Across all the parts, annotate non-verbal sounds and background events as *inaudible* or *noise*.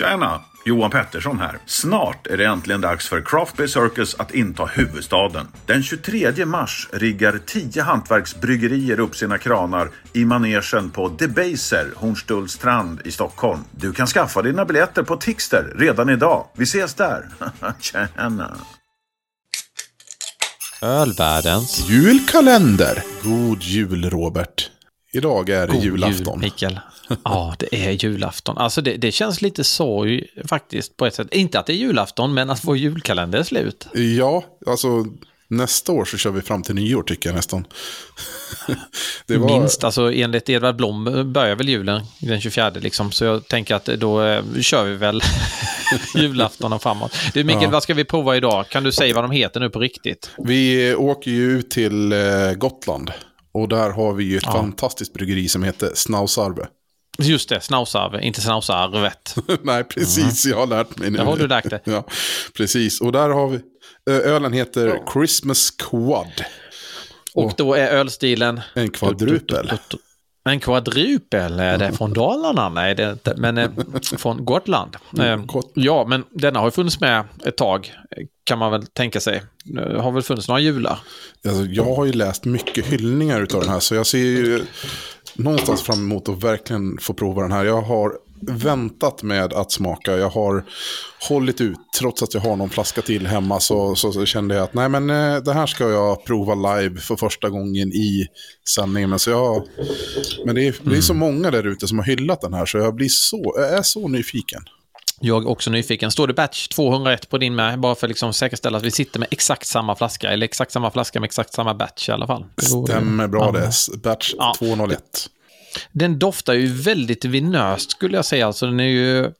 Tjena! Johan Pettersson här. Snart är det äntligen dags för Craft Beer Circus att inta huvudstaden. Den 23 mars riggar 10 hantverksbryggerier upp sina kranar i manegen på Debaser, Hornstullstrand i Stockholm. Du kan skaffa dina biljetter på Tixter redan idag. Vi ses där! *laughs* Tjena! Ölvärldens Julkalender! God jul Robert! Idag är det God julafton. Jul, Mikael. *laughs* Ja, det är julafton. Alltså det, det känns lite sorg faktiskt på ett sätt. Inte att det är julafton, men att vår julkalender är slut. Ja, alltså nästa år så kör vi fram till nyår tycker jag nästan. *laughs* det var... Minst, alltså enligt Edvard Blom börjar väl julen den 24 liksom. Så jag tänker att då eh, kör vi väl *laughs* julafton och framåt. Du Mikael, ja. vad ska vi prova idag? Kan du säga vad de heter nu på riktigt? Vi åker ju ut till eh, Gotland. Och där har vi ju ett ja. fantastiskt bryggeri som heter Snausarve. Just det, Snausarve, inte Snausarvet. *laughs* Nej, precis. Mm. Jag har lärt mig nu. Det har du lärt dig. *laughs* ja, precis. Och där har vi... Ölen heter ja. Christmas Quad. Och, och då är ölstilen... En kvadrupel. *laughs* En kvadrupel, är det från Dalarna? Nej, det är inte, men eh, från Gotland. Eh, ja, men denna har ju funnits med ett tag, kan man väl tänka sig. Det har väl funnits några jular? Alltså, jag har ju läst mycket hyllningar av den här, så jag ser ju någonstans fram emot att verkligen få prova den här. Jag har väntat med att smaka. Jag har hållit ut, trots att jag har någon flaska till hemma så, så, så kände jag att nej men eh, det här ska jag prova live för första gången i sändningen. Men, så jag, men det, är, det är så mm. många där ute som har hyllat den här så jag, blir så, jag är så nyfiken. Jag är också nyfiken. Står det batch 201 på din med? Bara för att liksom säkerställa att vi sitter med exakt samma flaska. Eller exakt samma flaska med exakt samma batch i alla fall. Stämmer bra det. Batch ja. 201. Den doftar ju väldigt vinöst skulle jag säga. Alltså den är ju...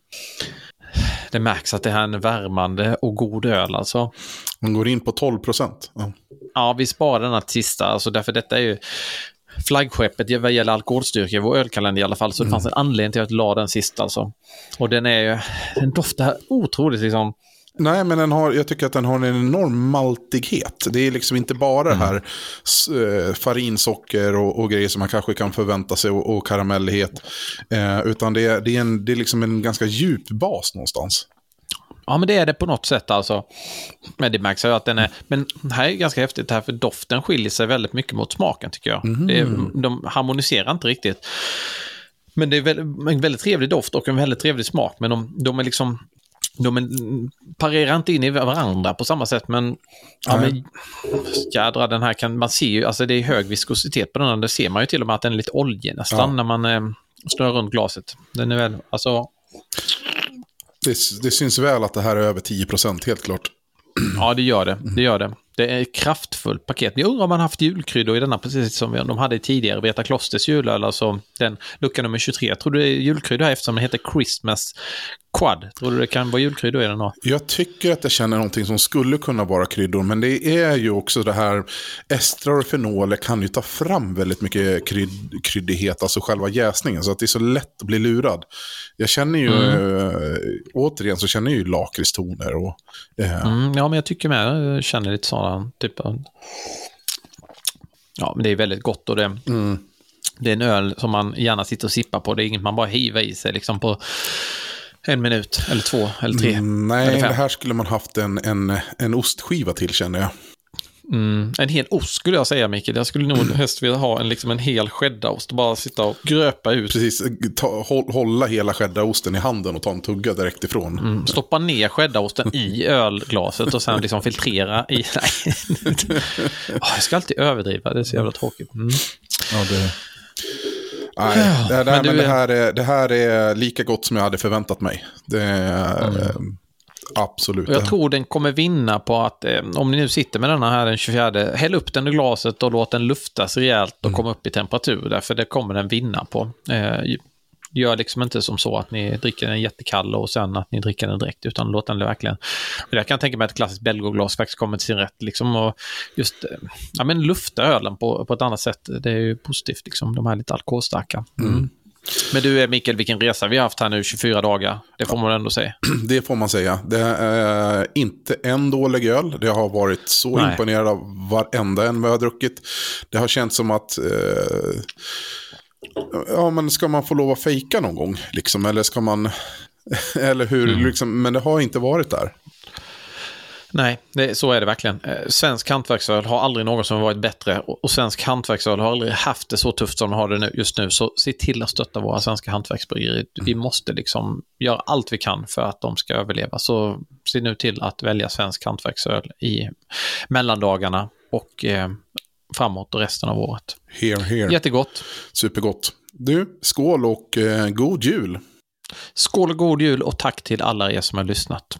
Det märks att det här är en värmande och god öl alltså. Man går in på 12 procent. Ja. ja, vi sparar denna till sista. Alltså därför detta är ju flaggskeppet vad gäller alkoholstyrka i vår ölkalender i alla fall. Så mm. det fanns en anledning till att jag la den sist alltså. Och den är ju, den doftar otroligt liksom. Nej, men den har, jag tycker att den har en enorm maltighet. Det är liksom inte bara mm. det här äh, farinsocker och, och, grejer som man kanske kan förvänta sig och, och karamellighet. Eh, utan det är, det, är en, det är liksom en ganska djup bas någonstans. Ja, men det är det på något sätt alltså. Men det märks ju att den är... Men här är ganska häftigt här, för doften skiljer sig väldigt mycket mot smaken tycker jag. Mm. Är, de harmoniserar inte riktigt. Men det är en väldigt trevlig doft och en väldigt trevlig smak. Men de, de är liksom... De är, parerar inte in i varandra på samma sätt, men... Ja, men jädra, den här kan... Man ser ju, alltså det är hög viskositet på den. Det ser man ju till och med att den är lite oljig nästan ja. när man eh, snurrar runt glaset. Den är väl, alltså... Det, det syns väl att det här är över 10% helt klart. Ja, det gör det. Det gör det. Det är ett kraftfullt paket. Jag undrar om man haft julkryddor i denna, precis som de hade tidigare. Veta Klosters julöl, alltså den lucka nummer 23. Jag tror det är julkryddor här eftersom den heter Christmas Quad. Tror du det kan vara julkryddor i den då? Jag tycker att jag känner någonting som skulle kunna vara kryddor. Men det är ju också det här, estrar och fenoler kan ju ta fram väldigt mycket krydd, kryddighet, alltså själva jäsningen. Så att det är så lätt att bli lurad. Jag känner ju, mm. äh, återigen så känner jag ju lakritstoner. Och, äh. mm, ja, men jag tycker med, jag känner lite sådana, typ. Ja, men det är väldigt gott och det... Mm. Det är en öl som man gärna sitter och sippar på. Det är inget man bara hivar i sig liksom på en minut, eller två, eller tre. Mm, nej, eller det här skulle man haft en, en, en ostskiva till känner jag. Mm, en hel ost skulle jag säga, Mikael. Jag skulle nog helst vilja ha en, liksom en hel cheddarost. Bara sitta och gröpa ut. Precis, ta, hålla hela cheddarosten i handen och ta en tugga direkt ifrån. Mm, stoppa ner cheddarosten i ölglaset och sen *laughs* liksom filtrera i... *laughs* Nej. *laughs* oh, jag ska alltid överdriva, det är så jävla tråkigt. Mm. Ja, det... Nej, det, det, men, det, här är, det här är lika gott som jag hade förväntat mig. Det är, mm. Absolut. jag tror den kommer vinna på att, eh, om ni nu sitter med denna här den 24, häll upp den i glaset och låt den luftas rejält och mm. komma upp i temperatur. Därför det kommer den vinna på. Eh, Gör liksom inte som så att ni dricker den jättekall och sen att ni dricker den direkt, utan låt den verkligen... Jag kan tänka mig att ett klassiskt belgoglas faktiskt kommer till sin rätt. Liksom, och just eh, ja, men lufta ölen på, på ett annat sätt, det är ju positivt. Liksom, de här lite alkoholstarka. Mm. Men du Mikael, vilken resa vi har haft här nu, 24 dagar. Det får man ändå säga. *clears throat* Det får man säga. Det är inte en dålig öl. Det har varit så Nej. imponerad av varenda en vi har druckit. Det har känts som att eh, Ja, men ska man få lov att fejka någon gång? Liksom? Eller ska man... *laughs* Eller hur, liksom, men det har inte varit där. Nej, det, så är det verkligen. Eh, svensk hantverksöl har aldrig någonsin varit bättre och, och svensk hantverksöl har aldrig haft det så tufft som de har det nu, just nu. Så se till att stötta våra svenska hantverksbryggerier. Vi måste liksom göra allt vi kan för att de ska överleva. Så se nu till att välja svensk hantverksöl i mellandagarna och eh, framåt och resten av året. Here, here. Jättegott. Supergott. Du, skål och eh, god jul. Skål och god jul och tack till alla er som har lyssnat.